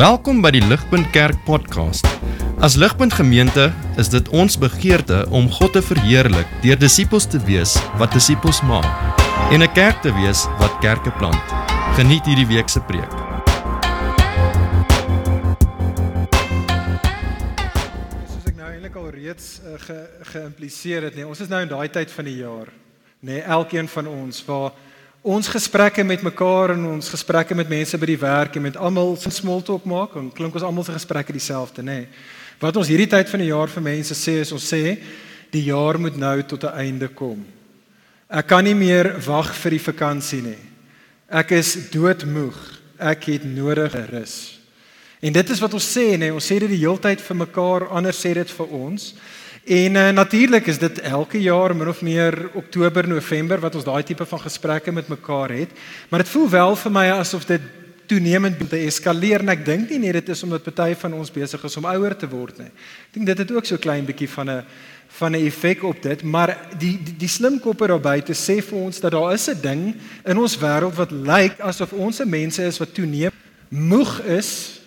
Welkom by die Ligpunt Kerk podcast. As Ligpunt Gemeente is dit ons begeerte om God te verheerlik deur disippels te wees wat disippels maak en 'n kerk te wees wat kerke plant. Geniet hierdie week se preek. Soos ek nou eintlik al reeds uh, ge, geïmpliseer het, nee, ons is nou in daai tyd van die jaar, nê, nee, elkeen van ons waar ons gesprekke met mekaar en ons gesprekke met mense by die werk en met almal se small talk maak en klink ons almal se gesprekke dieselfde nê. Nee. Wat ons hierdie tyd van die jaar vir mense sê is ons sê die jaar moet nou tot 'n einde kom. Ek kan nie meer wag vir die vakansie nie. Ek is doodmoeg. Ek het nodige rus. En dit is wat ons sê nê, ons sê dit die heeltyd vir mekaar, anders sê dit vir ons. En uh, natuurlik is dit elke jaar min of meer Oktober, November wat ons daai tipe van gesprekke met mekaar het. Maar dit voel wel vir my asof dit toenemend begin eskaleer en ek dink nie net dit is omdat party van ons besig is om ouer te word nie. Ek dink dit het ook so klein bietjie van 'n van 'n effek op dit, maar die die, die slim koppe daar buite sê vir ons dat daar is 'n ding in ons wêreld wat lyk asof ons mense is wat toeneem moeg is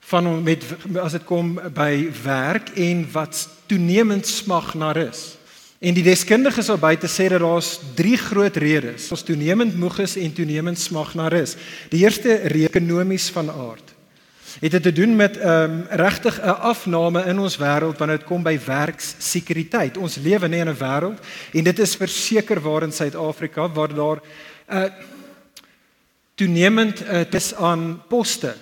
van met as dit kom by werk en wat toenemend smag na rus. En die deskundiges sal buite sê dat daar's drie groot redes. Ons toenemend moeg is en toenemend smag na rus. Die eerste ekonomies van aard. Het dit te doen met ehm um, regtig 'n afname in ons wêreld wanneer dit kom by werkssekuriteit. Ons lewe nie in 'n wêreld en dit is verseker waar in Suid-Afrika waar daar 'n uh, eh, toenemend uh, tes aan poste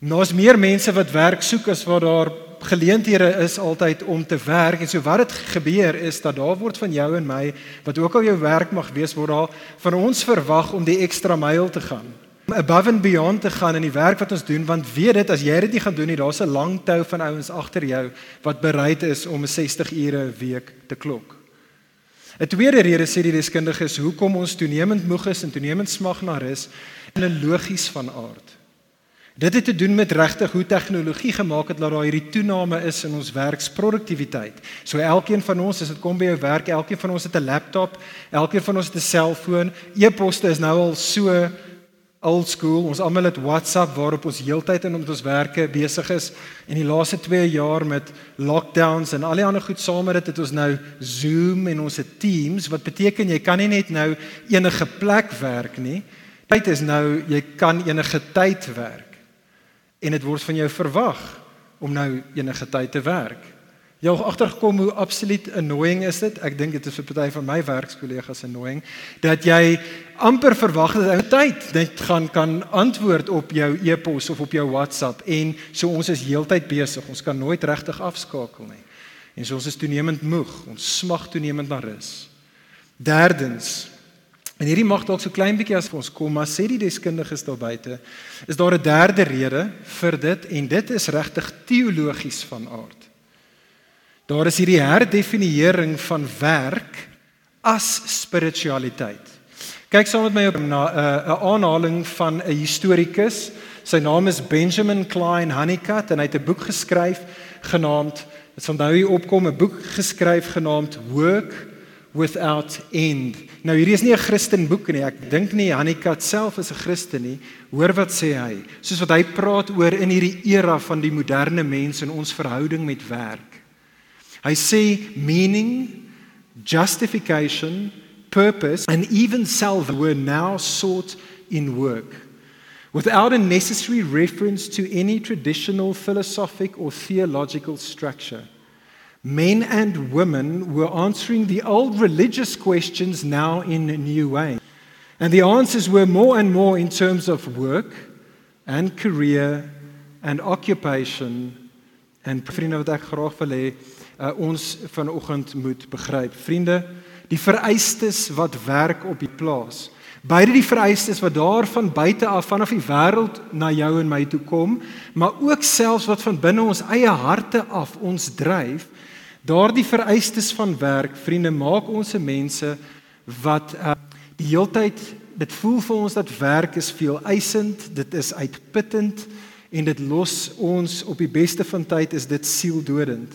Daar's meer mense wat werk soek as wat daar geleenthede is altyd om te werk. En so wat dit gebeur is dat daar word van jou en my wat ook al jou werk mag wees word daar van ons verwag om die ekstra myl te gaan. Above and beyond te gaan in die werk wat ons doen want weet dit as jy dit nie gaan doen nie daar's 'n lang tou van ouens agter jou wat bereid is om 'n 60 ure 'n week te klok. 'n tweede rede sê die deskundiges hoekom ons toenemend moeg is en toenemend smag na rus in 'n logies van aard Dit het te doen met regtig hoe tegnologie gemaak het dat daar hierdie toename is in ons werksproduktiwiteit. So elkeen van ons, as dit kom by jou werk, elkeen van ons het 'n laptop, elkeen van ons het 'n selfoon. E-poste is nou al so old school. Ons almal het WhatsApp waarop ons heeltyd in ons werke besig is. En die laaste 2 jaar met lockdowns en al die ander goed saam met dit het ons nou Zoom en ons het Teams wat beteken jy kan nie net nou enige plek werk nie. Tyd is nou jy kan enige tyd werk en dit word van jou verwag om nou enige tyd te werk. Jy het agtergekom hoe absoluut annoying is dit? Ek dink dit is vir party van my werkskollegas annoying dat jy amper verwag dat hy tyd net gaan kan antwoord op jou e-pos of op jou WhatsApp en so ons is heeltyd besig. Ons kan nooit regtig afskakel nie. En so ons is toenemend moeg. Ons smag toenemend na rus. Derdens, En hierdie mag dalk so klein bietjie as vir ons kom, maar sê die deskundiges daar buite, is daar 'n derde rede vir dit en dit is regtig teologies van aard. Daar is hierdie herdefinieering van werk as spiritualiteit. Kyk saam met my op na 'n uh, aanhaling van 'n historikus. Sy naam is Benjamin Klein Honeycutt en hy het 'n boek geskryf genaamd dit sal nou hier opkom 'n boek geskryf genaamd Work without end. Nou hierdie is nie 'n Christen boek nie. Ek dink nie Hanika self is 'n Christen nie. Hoor wat sê hy? Soos wat hy praat oor in hierdie era van die moderne mens en ons verhouding met werk. Hy sê meaning, justification, purpose and even self were now sought in work. Without a necessary reference to any traditional philosophic or theological structure men and women were answering the old religious questions now in a new way. And the answers were more and more in terms of work and career and occupation en vriende wat ek graag wil hê uh, ons vanoggend moet begryp. Vriende, die vereistes wat werk op die plaas. Beide die vereistes wat daar van buite af vanaf die wêreld na jou en my toe kom, maar ook selfs wat van binne ons eie harte af ons dryf, Daardie vereistes van werk, vriende, maak ons se mense wat uh, die heeltyd dit voel vir ons dat werk is veel eisend, dit is uitputtend en dit los ons op die beste van tyd is dit sieldodend.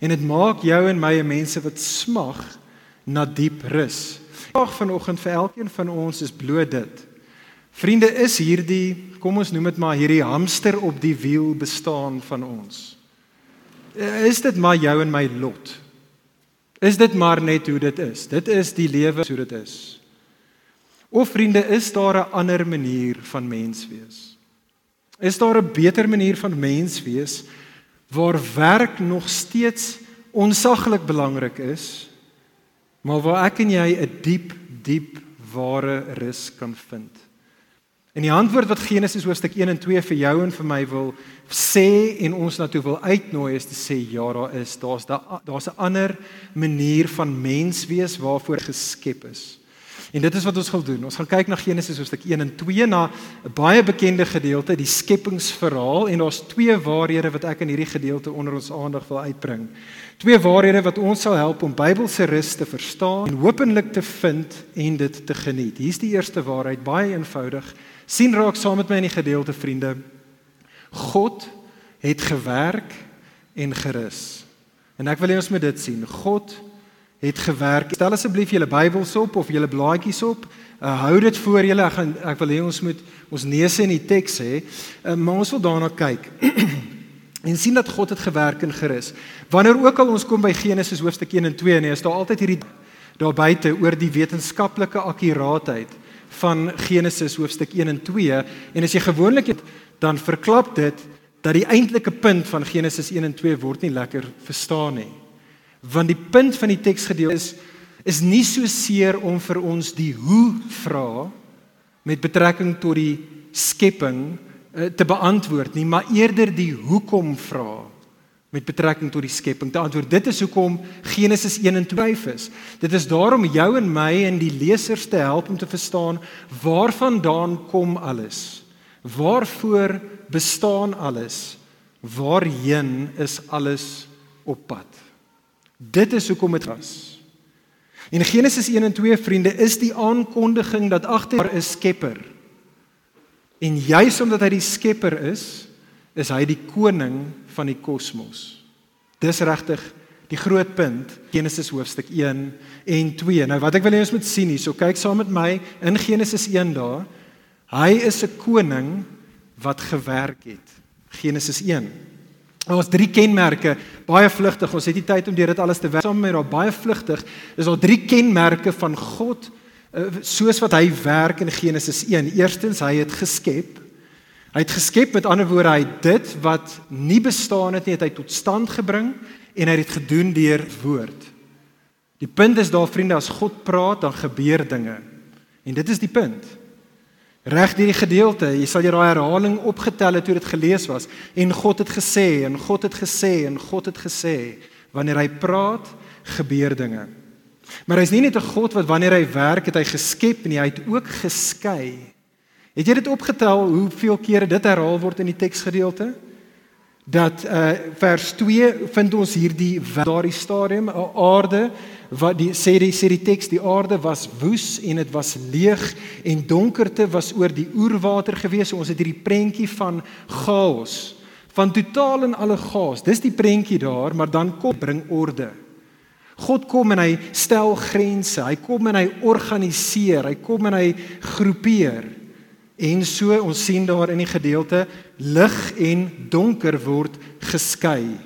En dit maak jou en my mense wat smag na diep rus. Vraag vanoggend vir elkeen van ons is bloot dit. Vriende, is hierdie, kom ons noem dit maar hierdie hamster op die wiel bestaan van ons. Is dit maar jou en my lot? Is dit maar net hoe dit is? Dit is die lewe so dit is. Of vriende, is daar 'n ander manier van mens wees? Is daar 'n beter manier van mens wees waar werk nog steeds onsaglik belangrik is, maar waar ek en jy 'n diep, diep ware rus kan vind? En die antwoord wat Genesis hoofstuk 1 en 2 vir jou en vir my wil sê en ons na toe wil uitnooi is te sê ja, daar is, daar's daar's 'n ander manier van mens wees waarvoor geskep is. En dit is wat ons gaan doen. Ons gaan kyk na Genesis hoofstuk 1 en 2 na 'n baie bekende gedeelte, die skepingsverhaal en daar's twee waarhede wat ek in hierdie gedeelte onder ons aandag wil uitbring. Twee waarhede wat ons sal help om Bybelse rus te verstaan en hopelik te vind en dit te geniet. Hier's die eerste waarheid, baie eenvoudig. sien raak saam met my in die gedeelte, vriende. God het gewerk en gerus. En ek wil hê ons moet dit sien. God het gewerk. Stel asseblief julle Bybels op of julle blaadjies op. Uh, hou dit voor julle. Ek gaan ek wil hê ons moet ons neuse in die teks hê. Uh, maar ons wil daarna kyk. en sien dat God het gewerk en gerus. Wanneer ook al ons kom by Genesis hoofstuk 1 en 2, nee, is daar altyd hierdie daar buite oor die wetenskaplike akkuraatheid van Genesis hoofstuk 1 en 2 en as jy gewoonlik het dan verklap dit dat die eintlike punt van Genesis 1 en 2 word nie lekker verstaan nie. Want die punt van die teksgedeelte is is nie so seer om vir ons die hoe vra met betrekking tot die skepping uh, te beantwoord nie, maar eerder die hoekom vra met betrekking tot die skepping. Te antwoord dit is hoekom Genesis 1 en 2 is. Dit is daarom jou en my en die lesers te help om te verstaan waarvandaan kom alles. Waarvoor bestaan alles? Waarheen is alles op pad? Dit is hoekom dit was. In Genesis 1 en 2 vriende is die aankondiging dat agter 'n skepper. En juis omdat hy die skepper is, is hy die koning van die kosmos. Dis regtig die groot punt Genesis hoofstuk 1 en 2. Nou wat ek wil hê ons moet sien hier, so kyk saam met my in Genesis 1 daar. Hy is 'n koning wat gewerk het. Genesis 1 Ons drie kenmerke, baie vlugtig. Ons het nie tyd om dit alles te werk saam met daar baie vlugtig. Is daar drie kenmerke van God eh, soos wat hy werk in Genesis 1. Eerstens, hy het geskep. Hy het geskep met ander woorde, hy dit wat nie bestaan het nie, het hy tot stand gebring en hy het dit gedoen deur woord. Die punt is daar vriende, as God praat, dan gebeur dinge. En dit is die punt. Reg hierdie gedeelte, jy sal jy daai herhaling opgetel het toe dit gelees was en God het gesê en God het gesê en God het gesê wanneer hy praat gebeur dinge. Maar hy's nie net 'n God wat wanneer hy werk het hy geskep en hy het ook geskei. Het jy dit opgetel hoeveel kere dit herhaal word in die teksgedeelte? Dat uh vers 2 vind ons hierdie daardie stadium 'n aarde wat die sê die sê die teks die aarde was woes en dit was leeg en donkerte was oor die oerwater gewees. Ons het hierdie prentjie van chaos, van totaal en alle chaos. Dis die prentjie daar, maar dan kom bring orde. God kom en hy stel grense. Hy kom en hy organiseer. Hy kom en hy groepeer. En so ons sien daar in die gedeelte lig en donker word geskei.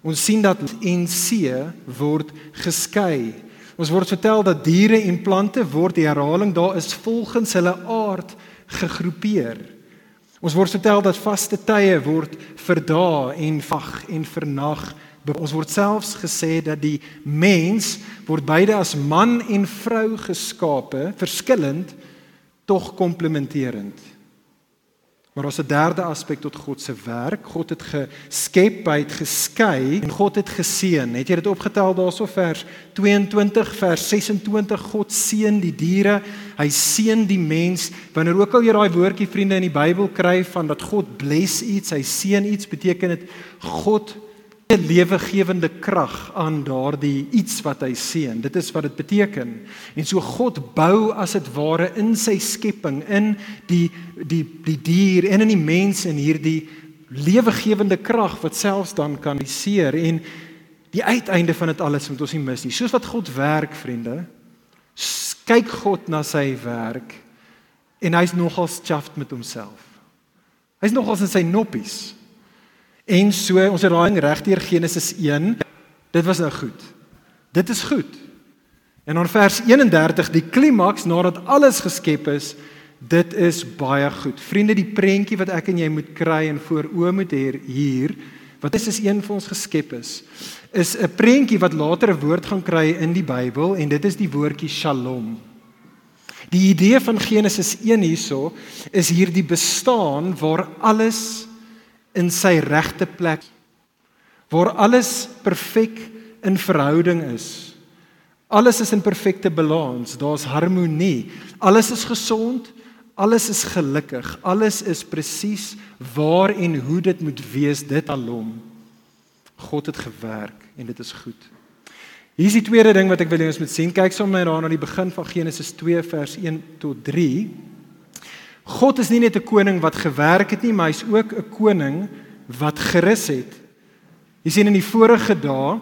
Ons sien dat en see word geskei. Ons word vertel dat diere en plante word die herhaling daar is volgens hulle aard gegroepeer. Ons word vertel dat vaste tye word vir dae en vag en vir nag. Ons word selfs gesê dat die mens word beide as man en vrou geskape, verskillend tog komplementerend. Maar ons 'n derde aspek tot God se werk. God het geskep, hy het geskei en God het geseën. Het jy dit opgetel daarso vers 22 vers 26 God seën die diere, hy seën die mens. Wanneer ook al jy daai woordjie vriende in die Bybel kry van dat God bless iets, hy seën iets, beteken dit God 'n lewegewende krag aan daardie iets wat hy seën. Dit is wat dit beteken. En so God bou as dit ware in sy skepping in die die die dier en in die mens in hierdie lewegewende krag wat selfs dan kan seer en die uiteinde van dit alles moet ons nie mis nie. Soos wat God werk, vriende, kyk God na sy werk En hy's nogal chuffed met homself. Hy's nogal in sy noppies. En so ons daai regdeur Genesis 1. Dit was nou goed. Dit is goed. En dan vers 31, die klimaks nadat alles geskep is, dit is baie goed. Vriende, die prentjie wat ek en jy moet kry en voor oë moet hê hier, wat is is een van ons geskep is, is 'n prentjie wat later 'n woord gaan kry in die Bybel en dit is die woordjie Shalom. Die idee van Genesis 1 hierso is hier die bestaan waar alles in sy regte plek waar alles perfek in verhouding is. Alles is in perfekte balans, daar's harmonie. Alles is gesond, alles is gelukkig, alles is presies waar en hoe dit moet wees, dit alom. God het gewerk en dit is goed. Hier is die tweede ding wat ek wil hê ons moet sien. Kyk sommer daar na die begin van Genesis 2 vers 1 tot 3. God is nie net 'n koning wat gewerk het nie, maar hy's ook 'n koning wat gerus het. Jy sien in die vorige dae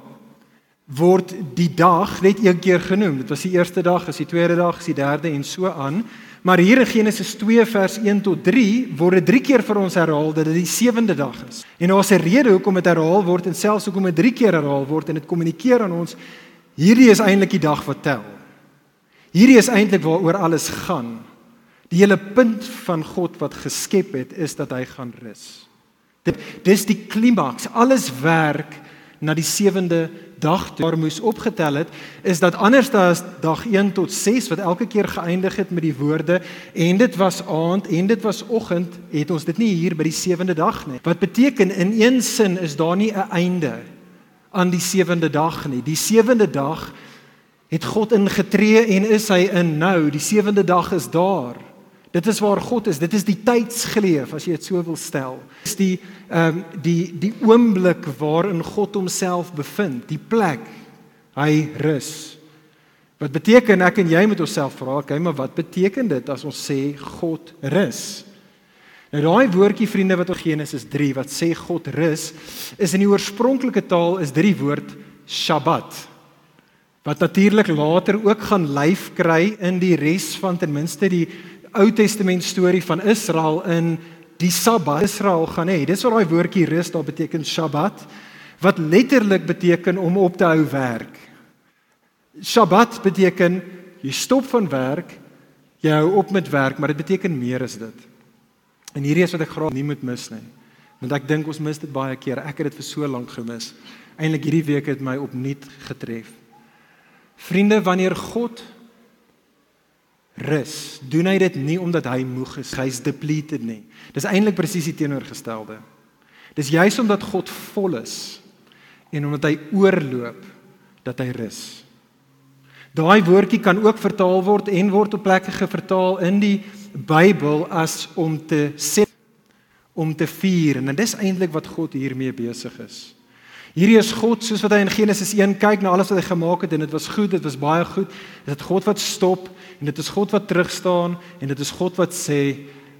word die dag net een keer genoem. Dit was die eerste dag, is die tweede dag, is die derde en so aan. Maar hier in Genesis 2 vers 1 tot 3 word dit drie keer vir ons herhaal dat dit die sewende dag is. En daar's 'n rede hoekom dit herhaal word en selfs hoekom dit drie keer herhaal word en dit kommunikeer aan ons Hierdie is eintlik die dag wat tel. Hierdie is eintlik waaroor alles gaan. Die hele punt van God wat geskep het is dat hy gaan rus. Dit dis die klimaks. Alles werk na die sewende dag toe waar moes opgetel het is dat anders as dag 1 tot 6 wat elke keer geëindig het met die woorde en dit was aand en dit was oggend het ons dit nie hier by die sewende dag nie wat beteken in een sin is daar nie 'n einde aan die sewende dag nie. Die sewende dag het God ingetree en is hy in nou. Die sewende dag is daar. Dit is waar God is. Dit is die tydsgleef as jy dit so wil stel. Dit is die ehm um, die die oomblik waarin God homself bevind, die plek hy rus. Wat beteken ek en jy moet onsself vra, okay, maar wat beteken dit as ons sê God rus? Nou daai woordjie vriende wat in Genesis 3 wat sê God rus, is in die oorspronklike taal is dit die woord Shabbat. Wat natuurlik later ook gaan lyf kry in die res van ten minste die Ou Testament storie van Israel in die Sabbat Israel gaan hê. Dis wat daai woordjie rus daar beteken Shabbat wat letterlik beteken om op te hou werk. Shabbat beteken jy stop van werk, jy hou op met werk, maar dit beteken meer as dit. En hierdie is wat ek graag nie moet mis nie. Want ek dink ons mis dit baie keer. Ek het dit vir so lank gemis. Eindelik hierdie week het my opnuut getref. Vriende, wanneer God rus, doen hy dit nie omdat hy moeg is, hy's depleted nie. Dis eintlik presies die teenoorgestelde. Dis juis omdat God vol is en omdat hy oorloop dat hy rus. Daai woordjie kan ook vertaal word en word op plekke gevertaal in die Bybel as om te sê om te vier en dis eintlik wat God hiermee besig is. Hierdie is God soos wat hy in Genesis 1 kyk na alles wat hy gemaak het en dit was goed, dit was baie goed. Dit is God wat stop en dit is God wat terug staan en dit is God wat sê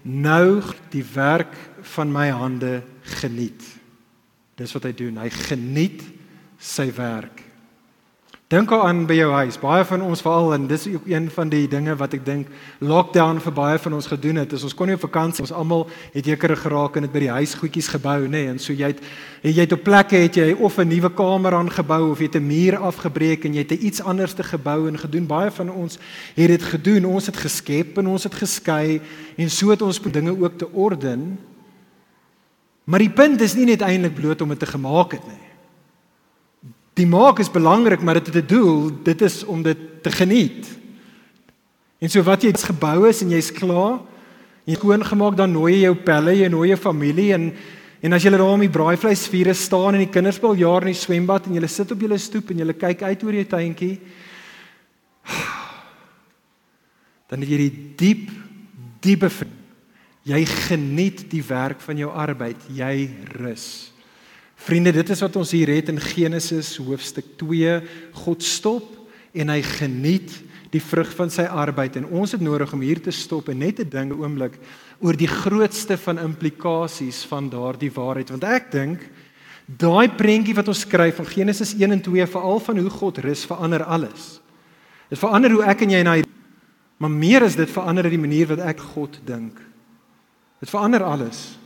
nou die werk van my hande geniet. Dis wat hy doen. Hy geniet sy werk. Dink aan by jou huis. Baie van ons veral en dis ook een van die dinge wat ek dink lockdown vir baie van ons gedoen het. Is ons kon nie op vakansie, ons almal het ekere geraak en dit by die huis goedjies gebou, nê? Nee, en so jy het jy het op plekke het jy of 'n nuwe kamer aangebou of jy het 'n muur afgebreek en jy het iets anders te gebou en gedoen. Baie van ons het dit gedoen. Ons het geskep en ons het geskei en so het ons dinge ook te orden. Maar die punt is nie net eintlik bloot om dit te gemaak het nie. Die maak is belangrik, maar dit het 'n doel, dit is om dit te geniet. En so wat jy iets gebou is en jy's klaar, jy skoon gemaak dan nooi jy jou pelle, jy nooi jou familie en en as julle daar om die braaivleisvure staan en die kinders speel jaar in die swembad en julle sit op julle stoep en julle kyk uit oor jou tuintjie, dan het jy die diep diepe jy geniet die werk van jou arbeid, jy rus. Vriende, dit is wat ons hier het in Genesis hoofstuk 2. God stop en hy geniet die vrug van sy arbeid en ons het nodig om hier te stop en net 'n ding 'n oomblik oor die grootste van implikasies van daardie waarheid want ek dink daai prentjie wat ons skryf van Genesis 1 en 2 veral van hoe God rus verander alles. Dit verander hoe ek en jy na Maar meer is dit verander die manier wat ek God dink. Dit verander alles.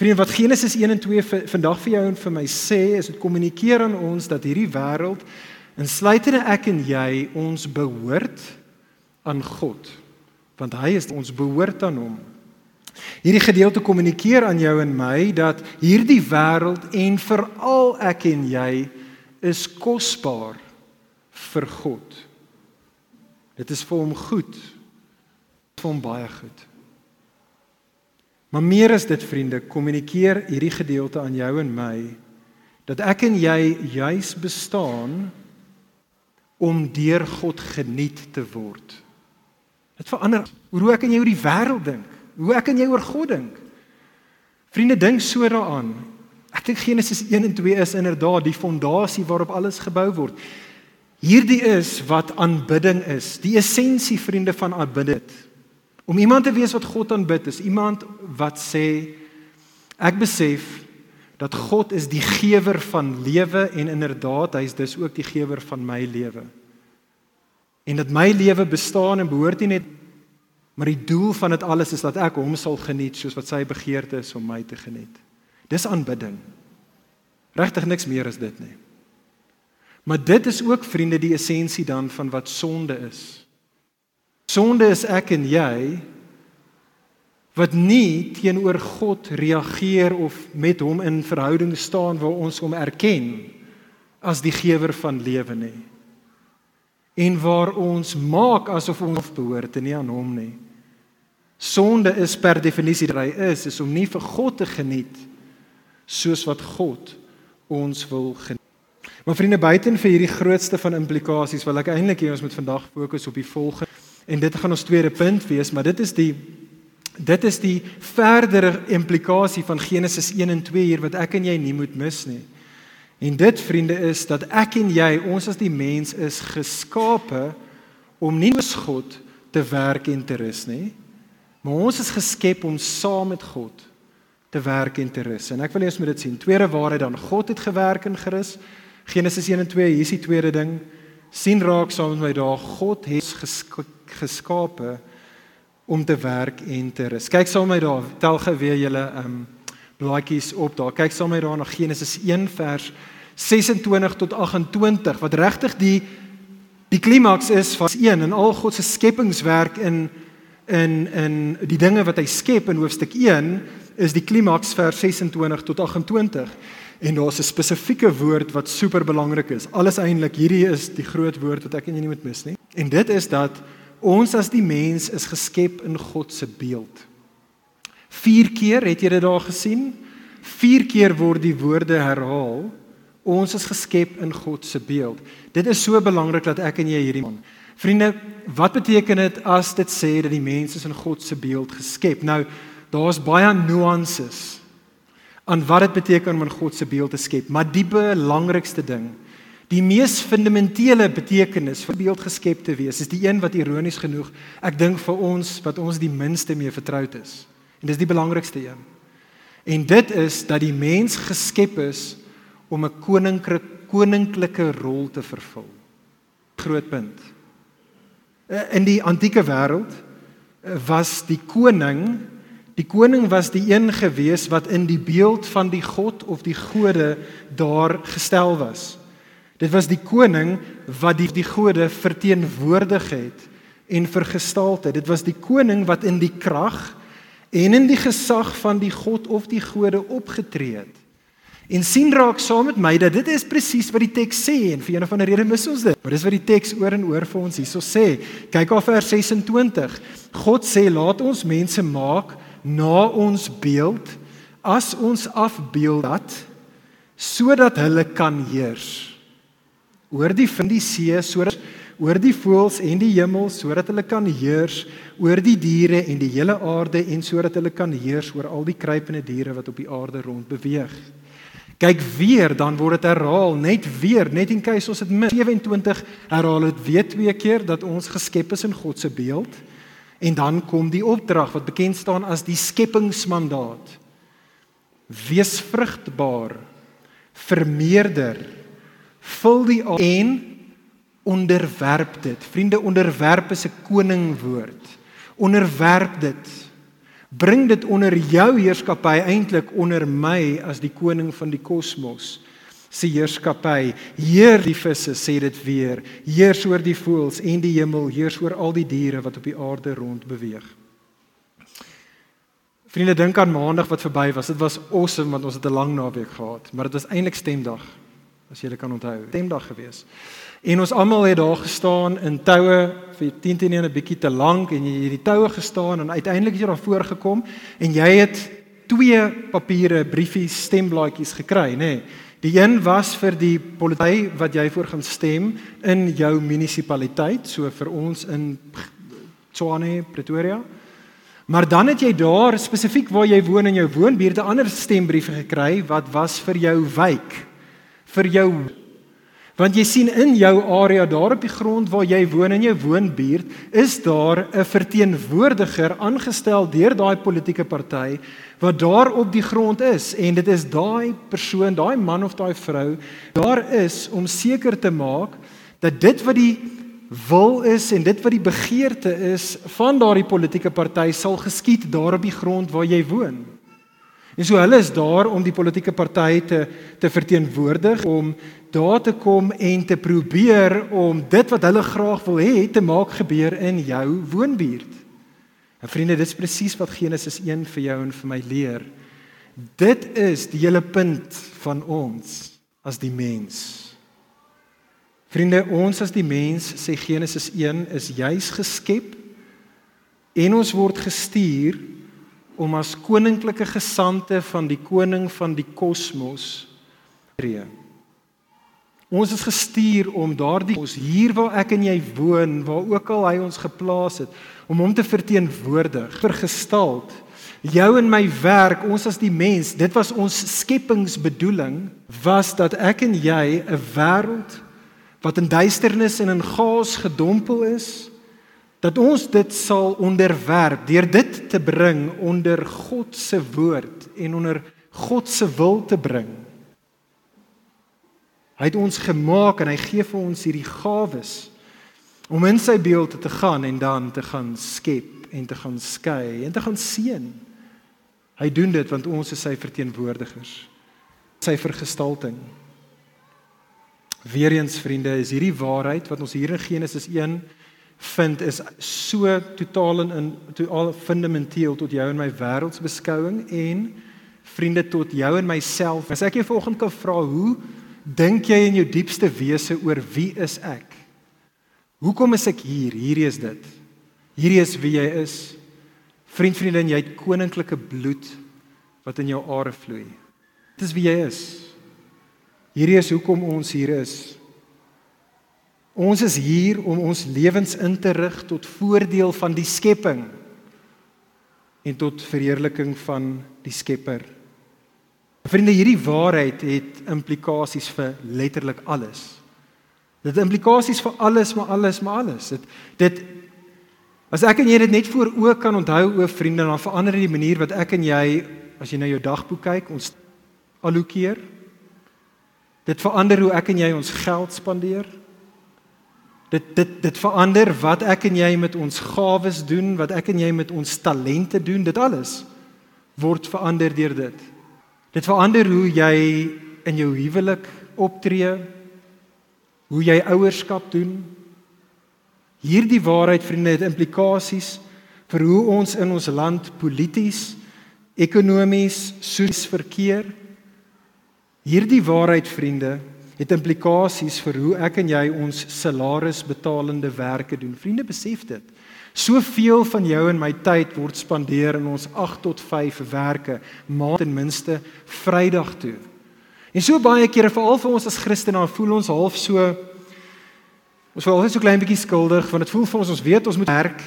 Vriende, wat Genesis 1 en 2 vandag vir jou en vir my sê, is dit kommunikeer aan ons dat hierdie wêreld insluitende ek en jy ons behoort aan God. Want hy is ons behoort aan hom. Hierdie gedeelte kommunikeer aan jou en my dat hierdie wêreld en veral ek en jy is kosbaar vir God. Dit is vir hom goed. Vir hom baie goed. Maar meer as dit vriende, kommunikeer hierdie gedeelte aan jou en my dat ek en jy juis bestaan om deur God geniet te word. Dit verander hoe ek en jy oor die wêreld dink, hoe ek en jy oor God dink. Vriende, dink so daaraan. Ek dink Genesis 1 en 2 is inderdaad die fondasie waarop alles gebou word. Hierdie is wat aanbidding is, die essensie vriende van aanbidding. Om iemand te wees wat God aanbid is iemand wat sê ek besef dat God is die gewer van lewe en inderdaad hy is dus ook die gewer van my lewe. En dat my lewe bestaan en behoort nie net maar die doel van dit alles is dat ek hom sal geniet soos wat sy begeerte is om my te geniet. Dis aanbidding. Regtig niks meer as dit nie. Maar dit is ook vriende die essensie dan van wat sonde is. Sonde is ek en jy wat nie teenoor God reageer of met hom in verhouding staan waar ons hom erken as die gewer van lewe nie. En waar ons maak asof ons behoort en nie aan hom nie. Sonde is per definisie dat hy is, is om nie vir God te geniet soos wat God ons wil geniet. Maar vriende, buiten vir hierdie grootste van implikasies wil ek eintlik hê ons moet vandag fokus op die volgende En dit gaan ons tweede punt wees, maar dit is die dit is die verdere implikasie van Genesis 1 en 2 hier wat ek en jy nie moet mis nie. En dit vriende is dat ek en jy, ons as die mens is geskape om nie met God te werk en te rus nie. Maar ons is geskep om saam met God te werk en te rus. En ek wil hê ons moet dit sien. Tweede waarheid dan God het gewerk en gerus. Genesis 1 en 2, hier is die tweede ding. sien raak saam met my daar God het geskep geskape om te werk en te rus. Kyk saam met my daar, tel gou weer julle um, blaadjies op daar. Kyk saam met my daar na Genesis 1 vers 26 tot 28 wat regtig die die klimaks is van 1 en al God se skepingswerk in in in die dinge wat hy skep in hoofstuk 1 is die klimaks vers 26 tot 28 en daar's 'n spesifieke woord wat super belangrik is. Alles eintlik hierdie is die groot woord wat ek en jy nie moet mis nie. En dit is dat Ons as die mens is geskep in God se beeld. 4 keer het jy dit daar gesien? 4 keer word die woorde herhaal. Ons is geskep in God se beeld. Dit is so belangrik dat ek en jy hierdie man. Vriende, wat beteken dit as dit sê dat die mens is in God se beeld geskep? Nou, daar's baie nuances aan wat dit beteken om in God se beeld te skep, maar die belangrikste ding Die mees fundamentele betekenis vir beeld geskep te wees is die een wat ironies genoeg ek dink vir ons wat ons die minste mee vertroud is. En dis die belangrikste een. En dit is dat die mens geskep is om 'n koninklike koninklike rol te vervul. Groot punt. Eh, in die antieke wêreld eh, was die koning die koning was die een gewees wat in die beeld van die god of die gode daar gestel was. Dit was die koning wat die die gode verteenwoordig het en vergestalte. Dit was die koning wat in die krag en in die gesag van die god of die gode opgetree het. En sien raak saam met my dat dit is presies wat die teks sê en vir een of ander rede mis ons dit. Maar dis wat die teks oor en oor vir ons hierso sê. Kyk af vers 26. God sê laat ons mense maak na ons beeld as ons afbeeld dat sodat hulle kan heers oor die vind die see sodat oor die voëls en die hemel sodat hulle kan heers oor die diere en die hele aarde en sodat hulle kan heers oor al die kruipende diere wat op die aarde rond beweeg. Kyk weer, dan word dit herhaal, net weer, net in keuse ons dit min 27 herhaal dit weer twee keer dat ons geskep is in God se beeld. En dan kom die opdrag wat bekend staan as die skepingsmandaat. Wees vrugbaar, vermeerder vul die en onderwerp dit. Vriende, onderwerp is 'n koningwoord. Onderwerp dit. Bring dit onder jou heerskappy eintlik onder my as die koning van die kosmos se heerskappy. Heer die visse sê dit weer. Heers oor die voëls en die hemel, heers oor al die diere wat op die aarde rond beweeg. Vriende, dink aan Maandag wat verby was. Dit was awesome want ons het 'n lang naweek gehad, maar dit was eintlik stemdag as jy dit kan onthou. Stemdag gewees. En ons almal het daar gestaan in toue vir 10 teen 1 'n bietjie te lank en jy hierdie toue gestaan en uiteindelik het jy daar voor gekom en jy het twee papiere briefies stemblaadjies gekry, nê. Nee. Die een was vir die politie wat jy voor gaan stem in jou munisipaliteit, so vir ons in Tshwane, Pretoria. Maar dan het jy daar spesifiek waar jy woon in jou woonbuurt 'n ander stembriewe gekry wat was vir jou wijk, vir jou want jy sien in jou area daar op die grond waar jy woon in jou woonbuurt is daar 'n verteenwoordiger aangestel deur daai politieke party wat daar op die grond is en dit is daai persoon, daai man of daai vrou daar is om seker te maak dat dit wat die wil is en dit wat die begeerte is van daardie politieke party sal geskied daar op die grond waar jy woon. En so hulle is daar om die politieke party te te verteenwoordig om daar te kom en te probeer om dit wat hulle graag wil hê te maak gebeur in jou woonbuurt. En vriende, dit is presies wat Genesis 1 vir jou en vir my leer. Dit is die hele punt van ons as die mens. Vriende, ons as die mens sê Genesis 1 is juis geskep en ons word gestuur om as koninklike gesande van die koning van die kosmos tree. Ons is gestuur om daardie ons hier waar ek en jy woon, waar ook al hy ons geplaas het, om hom te verteenwoordig, vergestald. Jou en my werk, ons as die mens, dit was ons skepingsbedoeling, was dat ek en jy 'n wêreld wat in duisternis en in chaos gedompel is, dat ons dit sal onderwerp deur dit te bring onder God se woord en onder God se wil te bring. Hy het ons gemaak en hy gee vir ons hierdie gawes om in sy beeld te gaan en dan te gaan skep en te gaan skei en te gaan seën. Hy doen dit want ons is sy verteenwoordigers. Sy vergestalting. Weereens vriende, is hierdie waarheid wat ons hier in Genesis 1 vind is so totaal en in totaal fundamenteel tot jou en my wêreldsbeskouing en vriende tot jou en myself. As ek jou vanoggend kan vra, hoe dink jy in jou diepste wese oor wie is ek? Hoekom is ek hier? Hierdie is dit. Hierdie is wie jy is. Vriend, vriendin, jy het koninklike bloed wat in jou are vloei. Dit is wie jy is. Hierdie is hoekom ons hier is. Ons is hier om ons lewens in te rig tot voordeel van die skepping en tot verheerliking van die Skepper. Vriende, hierdie waarheid het implikasies vir letterlik alles. Dit het implikasies vir alles, maar alles, maar alles. Dit dit as ek en jy dit net voor oë kan onthou o, vriende, dan verander dit die manier wat ek en jy as jy na jou dagboek kyk, ons allokeer Dit verander hoe ek en jy ons geld spandeer. Dit dit dit verander wat ek en jy met ons gawes doen, wat ek en jy met ons talente doen, dit alles word verander deur dit. Dit verander hoe jy in jou huwelik optree, hoe jy ouerskap doen. Hierdie waarheid vriende het implikasies vir hoe ons in ons land polities, ekonomies, sosies verkeer. Hierdie waarheid vriende het implikasies vir hoe ek en jy ons salarisbetalende werke doen. Vriende besef dit. Soveel van jou en my tyd word spandeer in ons 8 tot 5 werke, maand ten minste Vrydag toe. En so baie kere veral vir ons as Christene, voel ons half so ons voel altyd so klein bietjie skuldig want dit voel vir ons ons weet ons moet werk.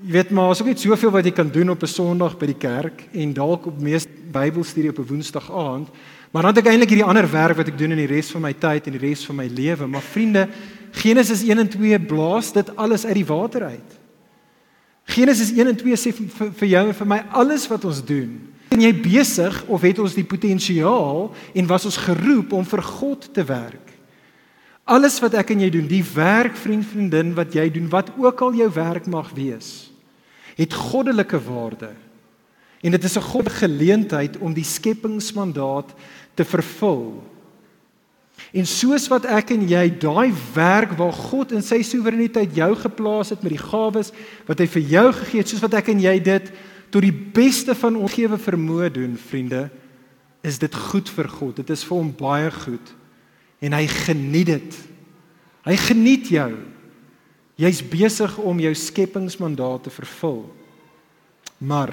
Jy weet maar, ook net soveel wat jy kan doen op 'n Sondag by die kerk en dalk op mees Bybelstudie op 'n Woensdag aand. Maar dan het ek eintlik hierdie ander werk wat ek doen in die res van my tyd en die res van my lewe. Maar vriende, Genesis 1 en 2 blaas dit alles uit die water uit. Genesis 1 en 2 sê vir, vir jou en vir my alles wat ons doen. En jy besig of het ons die potensiaal en was ons geroep om vir God te werk? Alles wat ek en jy doen, die werk vriend vriendin wat jy doen, wat ook al jou werk mag wees, het goddelike waarde. En dit is 'n God geleentheid om die skepingsmandaat te vervul. En soos wat ek en jy daai werk waar God in sy soewereiniteit jou geplaas het met die gawes wat hy vir jou gegee het, soos wat ek en jy dit tot die beste van ons gewe vermoë doen, vriende, is dit goed vir God. Dit is vir hom baie goed. En hy geniet dit. Hy geniet jou. Jy's besig om jou skepingsmandaat te vervul. Maar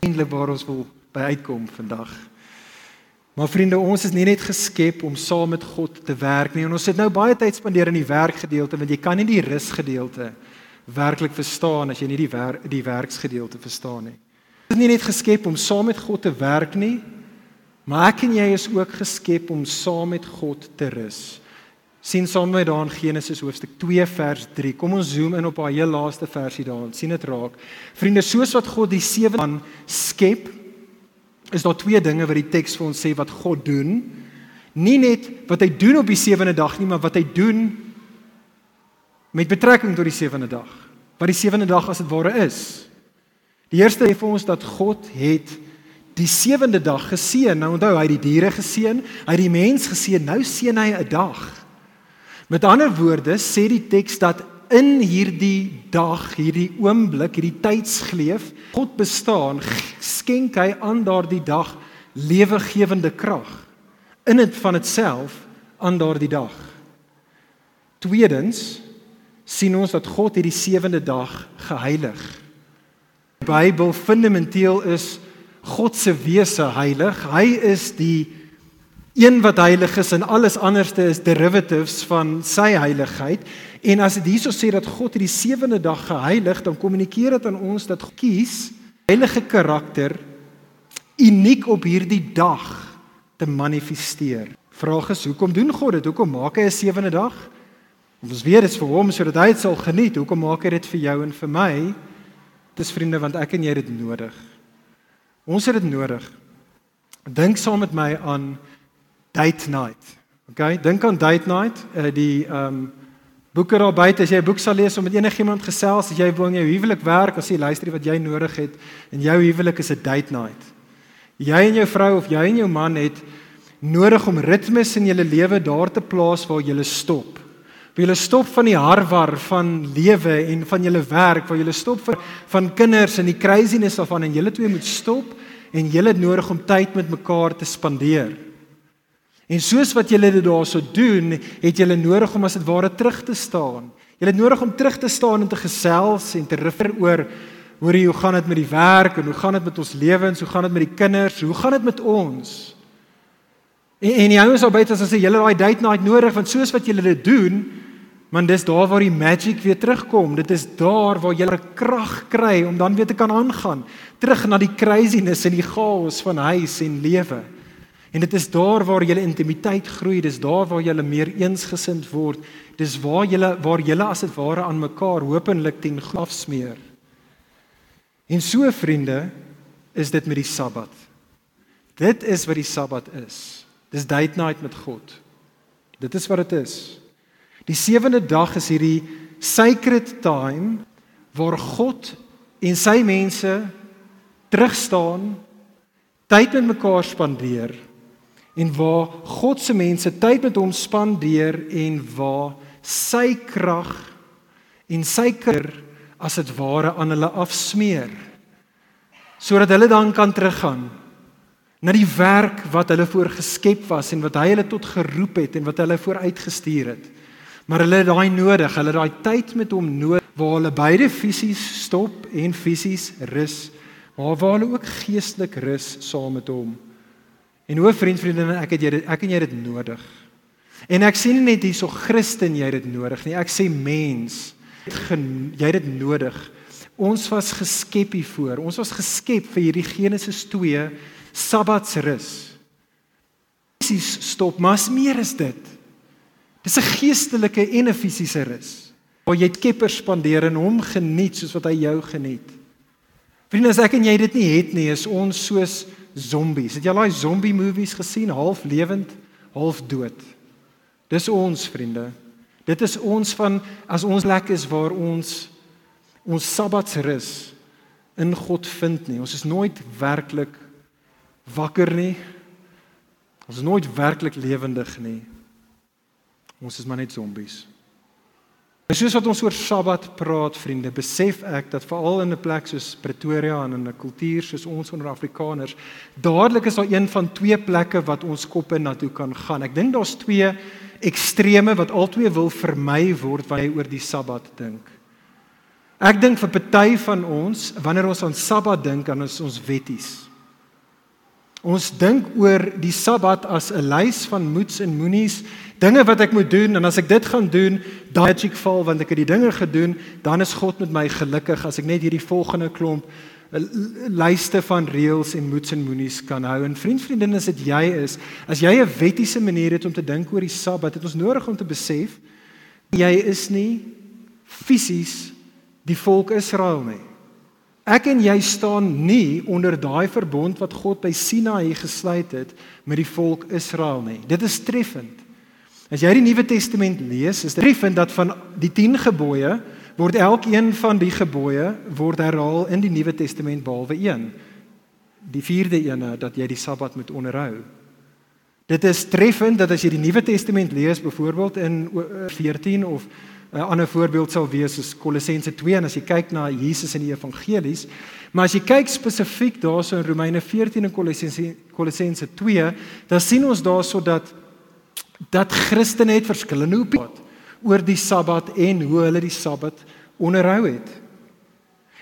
eintlik waar ons wil by uitkom vandag Maar vriende, ons is nie net geskep om saam met God te werk nie. En ons het nou baie tyd spandeer in die werkgedeelte want jy kan nie die rusgedeelte werklik verstaan as jy nie die werk die werksgedeelte verstaan nie. Ons is nie net geskep om saam met God te werk nie, maar ek en jy is ook geskep om saam met God te rus. sien saam met daar in Genesis hoofstuk 2 vers 3. Kom ons zoom in op haar heel laaste versie daarin. sien dit raak. Vriende, soos wat God die sewe man skep, is daar twee dinge wat die teks vir ons sê wat God doen. Nie net wat hy doen op die sewende dag nie, maar wat hy doen met betrekking tot die sewende dag. Wat die sewende dag as dit ware is. Die eerste sê vir ons dat God het die sewende dag geseën. Nou onthou, hy het die diere geseën, hy het die mens geseën, nou seën hy 'n dag. Met ander woorde sê die teks dat in hierdie dag, hierdie oomblik, hierdie tydsgleef, God bestaan, skenk hy aan daardie dag lewegewende krag in dit van itself aan daardie dag. Tweedens sien ons dat God hierdie sewende dag geheilig. Die Bybel fundamenteel is God se wese heilig. Hy is die een wat heilig is en alles anderste is derivatives van sy heiligheid. En as dit hierso sê dat God hierdie sewende dag geheilig, dan kommunikeer dit aan ons dat God kies heilige karakter uniek op hierdie dag te manifesteer. Vraag is, hoekom doen God dit? Hoekom maak hy 'n sewende dag? Ons weet dit is vir hom sodat hy dit sal geniet. Hoekom maak hy dit vir jou en vir my? Dis vriende, want ek en jy het dit nodig. Ons het dit nodig. Dink saam met my aan date night. Okay, dink aan date night, uh, die ehm um, boeke daar buite as jy 'n boek sal lees om met enigiemand gesels, as jy wil in jou huwelik werk, as jy luister wat jy nodig het in jou huwelik is 'n date night. Jy en jou vrou of jy en jou man het nodig om ritmes in julle lewe daar te plaas waar julle stop. Waar julle stop van die harwar van lewe en van julle werk, waar julle stop vir van kinders en die craziness daarvan en julle twee moet stop en julle het nodig om tyd met mekaar te spandeer. En soos wat julle dit daarso doen, het julle nodig om as dit ware terug te staan. Julle het nodig om terug te staan en te gesels en te refer oor hoe hoe gaan dit met die werk en hoe gaan dit met ons lewens, hoe gaan dit met die kinders, hoe gaan dit met ons? En en die ouens albei as hulle julle daai date night nodig want soos wat julle dit doen, man dis daar waar die magic weer terugkom. Dit is daar waar jy krag kry om dan weer te kan aangaan, terug na die craziness en die chaos van huis en lewe. En dit is daar waar julle intimiteit groei, dis daar waar julle meer eensgesind word. Dis waar julle waar julle as dit ware aan mekaar hopelik ten afsmeer. En so vriende, is dit met die Sabbat. Dit is wat die Sabbat is. Dis date night met God. Dit is wat dit is. Die sewende dag is hierdie sacred time waar God en sy mense terugstaan, tyd met mekaar spandeer en waar God se mense tyd met hom spandeer en waar sy krag en sy kuier as dit ware aan hulle afsmeer sodat hulle dan kan teruggaan na die werk wat hulle voor geskep was en wat hy hulle tot geroep het en wat hulle vooruitgestuur het. Maar hulle het daai nodig hulle het daai tyd met hom nodig waar hulle beide fisies stop en fisies rus maar waar hulle ook geestelik rus saam met hom En hoe vriend vriendin ek het jy dit ek en jy dit nodig. En ek sê nie net hierso Christen jy dit nodig nie. Ek sê mens jy dit nodig. Ons was geskep hiervoor. Ons was geskep vir hierdie Genesis 2 Sabbatsrus. Fisies stop, maar is meer is dit. Dis 'n geestelike en 'n fisiese rus. Waar jy skepper spandeer en hom geniet soos wat hy jou geniet. Vriende, as ek en jy dit nie het nie, is ons soos zombies. Het jy al daai zombie movies gesien, half lewend, half dood? Dis ons vriende. Dit is ons van as ons plek is waar ons ons sabbatsrus in God vind nie. Ons is nooit werklik wakker nie. Ons is nooit werklik lewendig nie. Ons is maar net zombies. En soos wat ons oor Sabbat praat, vriende, besef ek dat veral in 'n plek soos Pretoria en in 'n kultuur soos ons onder Afrikaners, dadelik is daar een van twee plekke wat ons koppe na toe kan gaan. Ek dink daar's twee extreme wat albei wil vermy word wanneer jy oor die Sabbat dink. Ek dink vir party van ons, wanneer ons aan Sabbat dink, dan is ons wetties. Ons dink oor die Sabbat as 'n lys van moets en moenies, dinge wat ek moet doen en as ek dit gaan doen, dan ek val want ek het die dinge gedoen, dan is God met my gelukkig as ek net hierdie volgende klomp eh, lyste van reëls en moets en moenies kan hou. En vriend, vriendin, as dit jy is, as jy 'n wettiese manier het om te dink oor die Sabbat, het ons nodig om te besef jy is nie fisies die volk Israel nie. Ek en jy staan nie onder daai verbond wat God by Sinaï gesluit het met die volk Israel nie. Dit is treffend. As jy die Nuwe Testament lees, is dit treffend dat van die 10 gebooie word elkeen van die gebooie word herhaal in die Nuwe Testament behalwe een. Die vierde ene dat jy die Sabbat moet onderhou. Dit is treffend dat as jy die Nuwe Testament lees, byvoorbeeld in 14 of 'n ander voorbeeld sal wees is Kolossense 2 en as jy kyk na Jesus in die evangelies, maar as jy kyk spesifiek daarso in Romeine 14 en Kolossense Kolossense 2, dan sien ons daarso dat dat Christene het verskillende opinies oor die Sabbat en hoe hulle die Sabbat onderhou het.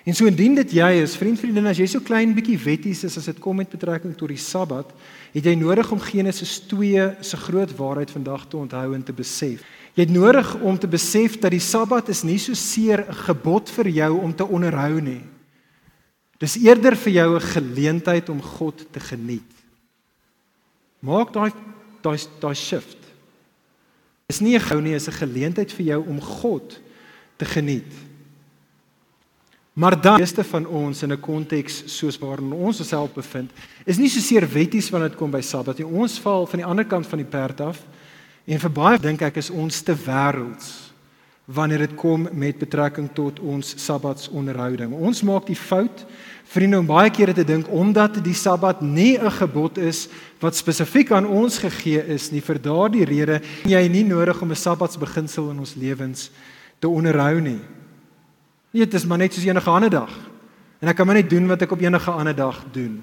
En so indien dit jy is, vriend vriendin, as jy so klein bietjie wetties is as dit kom met betrekking tot die Sabbat, het jy nodig om Genesis 2 se groot waarheid vandag te onthou en te besef. Jy het nodig om te besef dat die Sabbat is nie so seer 'n gebod vir jou om te onderhou nie. Dis eerder vir jou 'n geleentheid om God te geniet. Maak daai daai daai shift. Dis nie 'n gou nie, is 'n geleentheid vir jou om God te geniet. Maar dan meeste van ons in 'n konteks soos waarin ons osself bevind, is nie so seer wetties wanneer dit kom by Sabbat nie. Ons val van die ander kant van die perd af. En vir baie dink ek is ons te wêrelds wanneer dit kom met betrekking tot ons sabbatsonderhouding. Ons maak die fout vriende om baie kere te dink omdat die sabbat nie 'n gebod is wat spesifiek aan ons gegee is nie vir daardie rede jy nie nodig om 'n sabbatsbeginsel in ons lewens te onderhou nie. Nee, dit is maar net soos enige ander dag. En ek kan maar net doen wat ek op enige ander dag doen.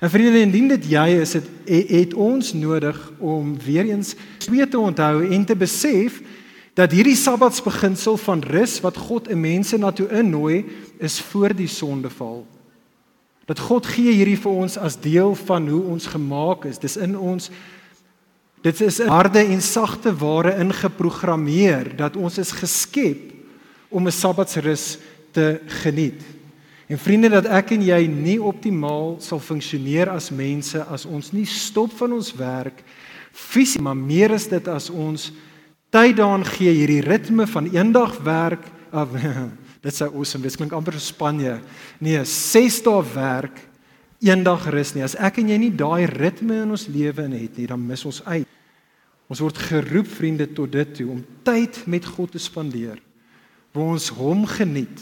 En vriende, indien dit jy is, het, het ons nodig om weer eens twee te onthou en te besef dat hierdie Sabbatsbeginsel van rus wat God 'n mense na toe innooi, is voor die sondeval. Dat God gee hierdie vir ons as deel van hoe ons gemaak is. Dis in ons dit is 'n harde en sagte ware ingeprogrammeer dat ons is geskep om 'n Sabbatsrus te geniet. En vriende dat ek en jy nie optimaal sal funksioneer as mense as ons nie stop van ons werk fisies maar meer is dit as ons tyd daaraan gee hierdie ritme van eendag werk of dit sou awesome wees klink amper so Spanje. Nee 6 dae werk eendag rus nie. As ek en jy nie daai ritme in ons lewe in het nie dan mis ons uit. Ons word geroep vriende tot dit toe om tyd met God te spandeer waar ons hom geniet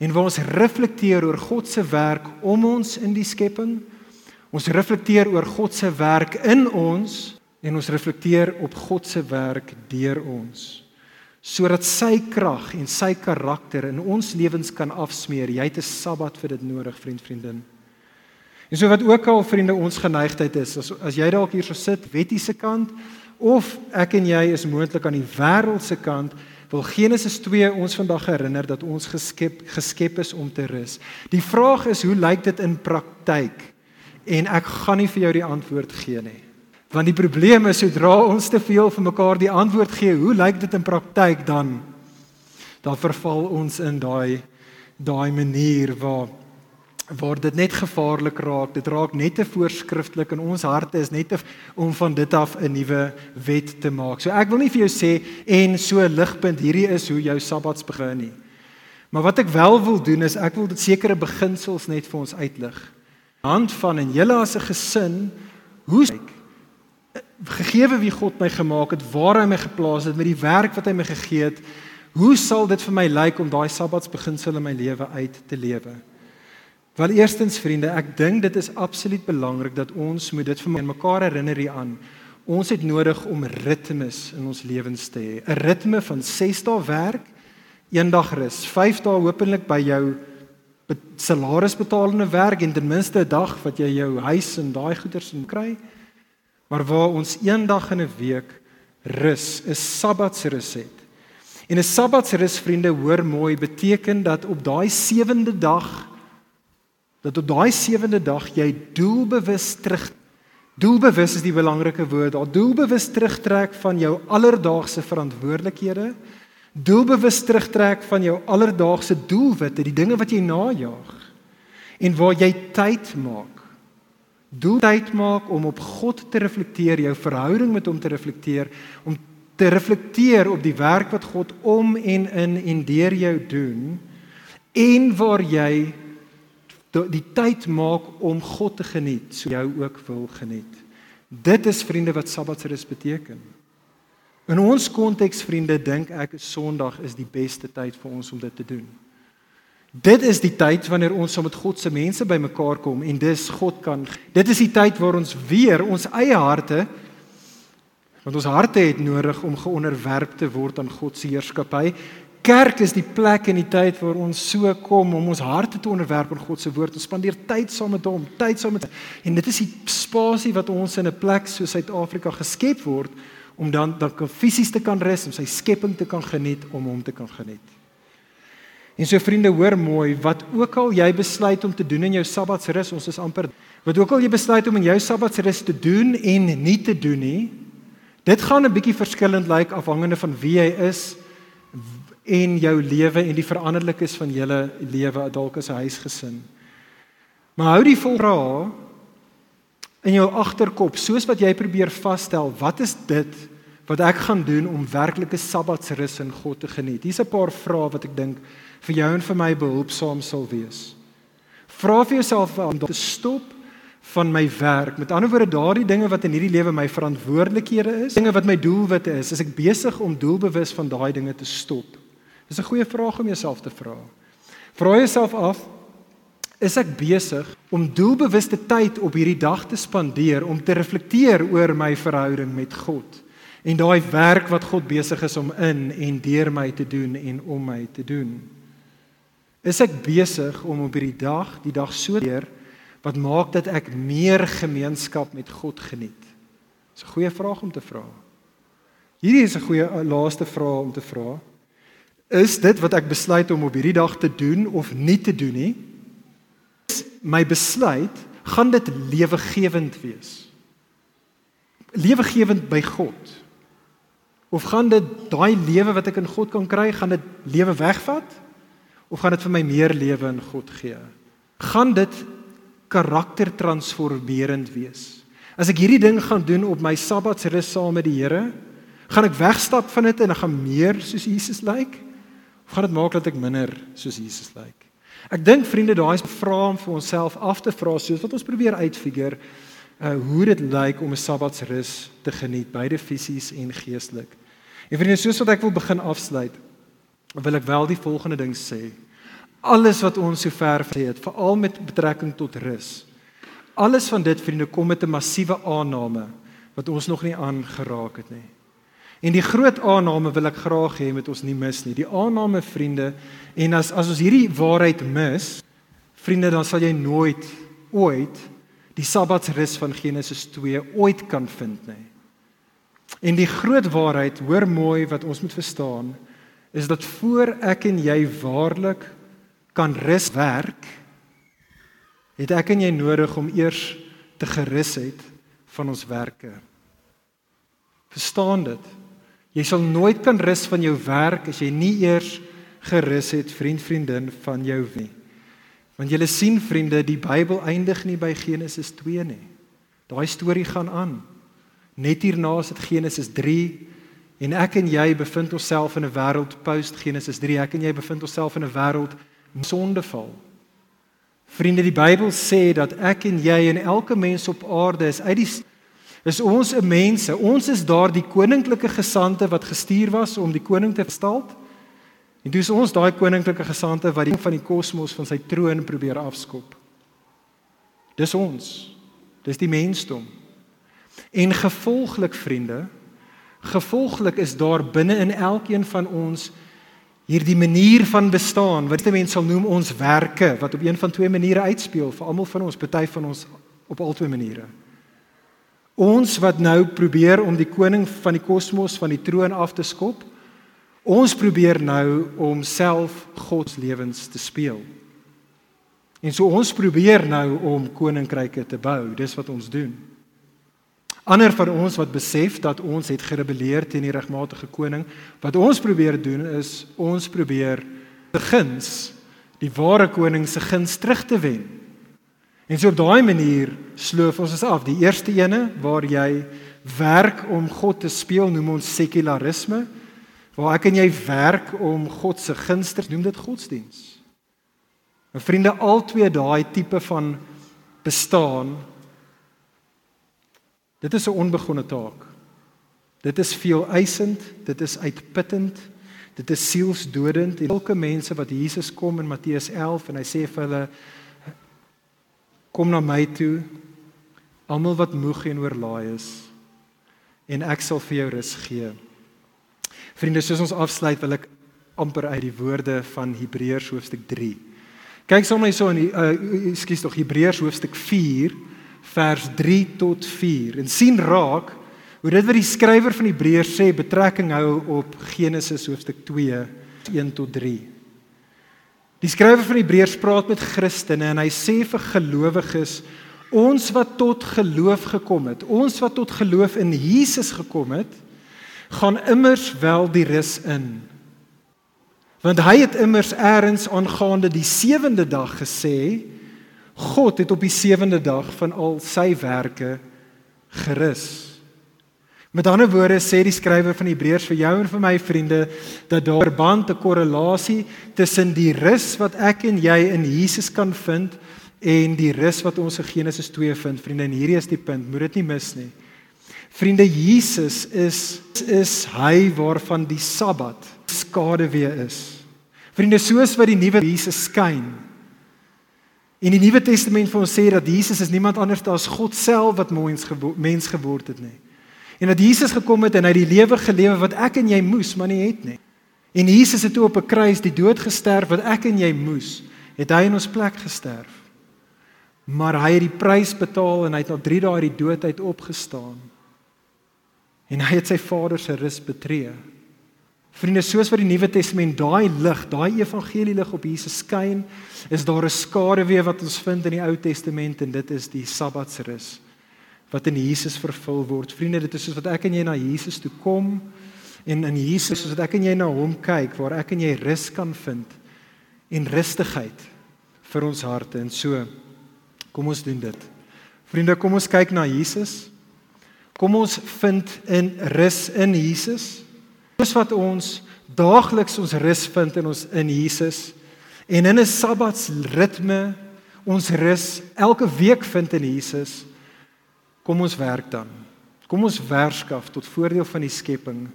en waar ons reflekteer oor God se werk om ons in die skepping. Ons reflekteer oor God se werk in ons en ons reflekteer op God se werk deur ons sodat sy krag en sy karakter in ons lewens kan afsmeer. Jy het 'n Sabbat vir dit nodig, vriend, vriendin. En so wat ook al vriende ons geneigtheid is, as as jy dalk hier so sit, wettiese kant of ek en jy is moontlik aan die wêreldse kant, wil Genesis 2 ons vandag herinner dat ons geskep geskep is om te rus. Die vraag is hoe lyk dit in praktyk? En ek gaan nie vir jou die antwoord gee nie. Want die probleem is sodra ons te veel vir mekaar die antwoord gee, hoe lyk dit in praktyk dan? Dan verval ons in daai daai manier waar waar dit net gevaarlik raak. Dit raak net te voorskrifklik en ons harte is net te, om van dit af 'n nuwe wet te maak. So ek wil nie vir jou sê en so ligpunt hierdie is hoe jou Sabbats begin nie. Maar wat ek wel wil doen is ek wil dit sekere beginsels net vir ons uitlig. Hand van en julle as 'n gesin, hoe gegeewe wie God my gemaak het, waar hy my geplaas het met die werk wat hy my gegee het, hoe sal dit vir my lyk om daai Sabbatsbeginsel in my lewe uit te lewe? Wel eerstens vriende, ek dink dit is absoluut belangrik dat ons moet dit vir mekaar herinner hieraan. Ons het nodig om ritmes in ons lewens te hê. 'n Ritme van 6 dae werk, een dag rus, 5 dae hopelik by jou salarisbetalende werk en ten minste 'n dag wat jy jou huis en daai goederes in kry. Maar waar ons een dag in 'n week rus, 'n Sabbatsrus het. En 'n Sabbatsrus vriende, hoor mooi, beteken dat op daai sewende dag dat op daai sewende dag jy doelbewus terug doelbewus is die belangrike woord, daar doelbewus terugtrek van jou alledaagse verantwoordelikhede doelbewus terugtrek van jou alledaagse doelwitte, die dinge wat jy najag en waar jy tyd maak. Doel tyd maak om op God te reflekteer, jou verhouding met hom te reflekteer, om te reflekteer op die werk wat God om en in en deur jou doen en waar jy die tyd maak om God te geniet, so jou ook wil geniet. Dit is vriende wat Sabbatsrus beteken. In ons konteks vriende dink ek Sondag is die beste tyd vir ons om dit te doen. Dit is die tyd wanneer ons saam met God se mense bymekaar kom en dis God kan. Dit is die tyd waar ons weer ons eie harte want ons harte het nodig om geonderwerp te word aan God se heerskappy. Kerk is die plek en die tyd waar ons so kom om ons harte te onderwerp aan God se woord. Ons spandeer tyd saam met hom, tyd saam met en dit is die spasie wat ons in 'n plek so Suid-Afrika geskep word om dan dan kan fisies te kan rus, om sy skepping te kan geniet, om hom te kan geniet. En so vriende, hoor mooi, wat ook al jy besluit om te doen in jou Sabbatsrus, ons is amper wat ook al jy besluit om in jou Sabbatsrus te doen en nie te doen nie, dit gaan 'n bietjie verskillend lyk like, afhangende van wie jy is en jou lewe en die veranderlikes van julle lewe dalk as 'n huisgesin. Maar hou die volra in jou agterkop, soos wat jy probeer vasstel, wat is dit wat ek gaan doen om werklike sabbatsrus in God te geniet? Hier's 'n paar vrae wat ek dink vir jou en vir my behulpsaam sal wees. Vra vir jouself om te stop van my werk. Met ander woorde, daardie dinge wat in hierdie lewe my verantwoordelikhede is, dinge wat my doelwitte is, is ek besig om doelbewus van daai dinge te stop? Dis 'n goeie vraag om jouself te vra. Vra jouself af, is ek besig om doelbewuste tyd op hierdie dag te spandeer om te reflekteer oor my verhouding met God en daai werk wat God besig is om in en deur my te doen en om my te doen. Is ek besig om op hierdie dag, die dag so deur wat maak dat ek meer gemeenskap met God geniet? Dis 'n goeie vraag om te vra. Hierdie is 'n goeie eh, laaste vraag om te vra. Is dit wat ek besluit om op hierdie dag te doen of nie te doen nie? my besluit, gaan dit lewegewend wees. Lewegewend by God. Of gaan dit daai lewe wat ek in God kan kry, gaan dit lewe wegvat? Of gaan dit vir my meer lewe in God gee? Gaan dit karaktertransformerend wees? As ek hierdie ding gaan doen op my Sabbatsrus saam met die Here, gaan ek wegstap van dit en ek gaan meer soos Jesus lyk? Like? Of gaan dit maak dat ek minder soos Jesus lyk? Like? Ek dink vriende, daai is 'n vraag om vir onsself af te vra soos wat ons probeer uitfigure uh hoe dit lyk om 'n Sabbatsrus te geniet, beide fisies en geestelik. En vriende, soos wat ek wil begin afsluit, wil ek wel die volgende ding sê. Alles wat ons sover gesê het, veral met betrekking tot rus. Alles van dit vriende kom met 'n massiewe aanname wat ons nog nie aangeraak het nie. En die groot aanname wil ek graag hê met ons nie mis nie. Die aanname vriende en as as ons hierdie waarheid mis, vriende, dan sal jy nooit ooit die Sabbatsrus van Genesis 2 ooit kan vind nie. En die groot waarheid, hoor mooi wat ons moet verstaan, is dat voor ek en jy waarlik kan rus werk, het ek en jy nodig om eers te gerus het van ons werke. Verstaan dit? Jy sal nooit kan rus van jou werk as jy nie eers gerus het vriend vriendin van jou nie. Want julle sien vriende, die Bybel eindig nie by Genesis 2 nie. Daai storie gaan aan. Net hierna is dit Genesis 3 en ek en jy bevind onsself in 'n wêreld post Genesis 3. Ek en jy bevind onsself in 'n wêreld sondeval. Vriende, die Bybel sê dat ek en jy en elke mens op aarde is uit die Is ons 'n mense? Ons is daardie koninklike gesande wat gestuur was om die koning te verstaan. En dis ons daai koninklike gesande wat die van die kosmos van sy troon probeer afskop. Dis ons. Dis die mensdom. En gevolglik vriende, gevolglik is daar binne in elkeen van ons hierdie manier van bestaan wat die mense sal noem ons werke wat op een van twee maniere uitspeel vir almal van ons, party van ons op albei maniere. Ons wat nou probeer om die koning van die kosmos van die troon af te skop, ons probeer nou om self God se lewens te speel. En so ons probeer nou om koninkryke te bou. Dis wat ons doen. Ander van ons wat besef dat ons het gerebelleer teen die regmatige koning, wat ons probeer doen is ons probeer begins die ware koning se guns terug te wen. En so op daai manier sloof ons ons af. Die eerste ene waar jy werk om God te speel noem ons sekularisme. Waar ek en jy werk om God se gunste noem dit godsdiens. My vriende, al twee daai tipe van bestaan Dit is 'n onbegonne taak. Dit is veel eisend, dit is uitputtend, dit is sielsdodend. En elke mense wat Jesus kom in Matteus 11 en hy sê vir hulle kom na my toe almal wat moeg en oorlaai is en ek sal vir jou rus gee. Vriende, soos ons afsluit, wil ek amper uit die woorde van Hebreërs hoofstuk 3. Kyk sommer hierso in die uh, ekskuus tog Hebreërs hoofstuk 4 vers 3 tot 4 en sien raak hoe dit wat die skrywer van Hebreërs sê betrekking hou op Genesis hoofstuk 2 1 tot 3. Die skrywer van Hebreërs praat met Christene en hy sê vir gelowiges ons wat tot geloof gekom het, ons wat tot geloof in Jesus gekom het, gaan immers wel die rus in. Want hy het immers eers aangaande die sewende dag gesê God het op die sewende dag van al sy werke gerus. Met ander woorde sê die skrywer van Hebreërs vir jou en vir my vriende dat daar 'n verband, 'n korrelasie tussen die rus wat ek en jy in Jesus kan vind en die rus wat ons in Genesis 2 vind. Vriende, en hierdie is die punt, moet dit nie mis nie. Vriende, Jesus is is hy waarvan die Sabbat skade weer is. Vriende, soos wat die nuwe Jesus skyn, En die Nuwe Testament vir ons sê dat Jesus is niemand anders as God self wat mens gebo mens geword het nie. En dat Jesus gekom het en hy die lewe gelewe wat ek en jy moes, maar nie het nie. En Jesus het toe op 'n kruis die dood gesterf wat ek en jy moes, het hy in ons plek gesterf. Maar hy het die prys betaal en hy het na 3 dae uit die dood uit opgestaan. En hy het sy Vader se rus betree. Vriende, soos wat die Nuwe Testament daai lig, daai evangelie lig op Jesus skyn, is daar 'n skaduwee wat ons vind in die Ou Testament en dit is die Sabbatsrus wat in Jesus vervul word. Vriende, dit is soos wat ek en jy na Jesus toe kom en in Jesus soos wat ek en jy na hom kyk waar ek en jy rus kan vind en rustigheid vir ons harte en so kom ons doen dit. Vriende, kom ons kyk na Jesus. Kom ons vind in rus in Jesus. Dis wat ons daagliks ons rus vind in ons in Jesus en in 'n Sabbatsritme ons rus elke week vind in Jesus. Kom ons werk dan. Kom ons werskaf tot voordeel van die skepping,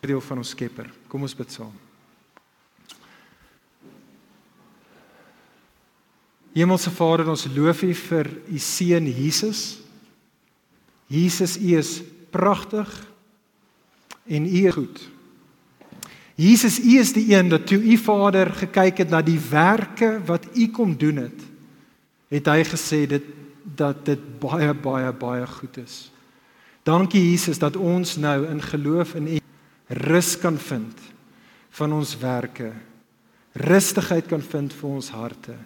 voordeel van ons Skepper. Kom ons bid saam. Hemelse Vader, ons loof U vir U seun Jesus. Jesus, U is pragtig en U is goed. Jesus, U is die een dat toe U Vader gekyk het na die werke wat U kom doen het, het hy gesê dit dat dit baie baie baie goed is. Dankie Jesus dat ons nou in geloof in U rus kan vind van ons werke. Rustigheid kan vind vir ons harte.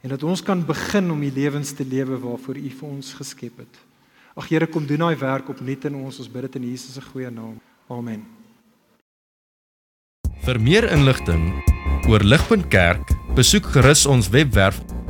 En dat ons kan begin om die lewens te lewe waarvoor U vir ons geskep het. Ag Here, kom doen daai werk opnuut in ons. Ons bid dit in Jesus se goeie naam. Amen. Vir meer inligting oor Ligpunt Kerk, besoek gerus ons webwerf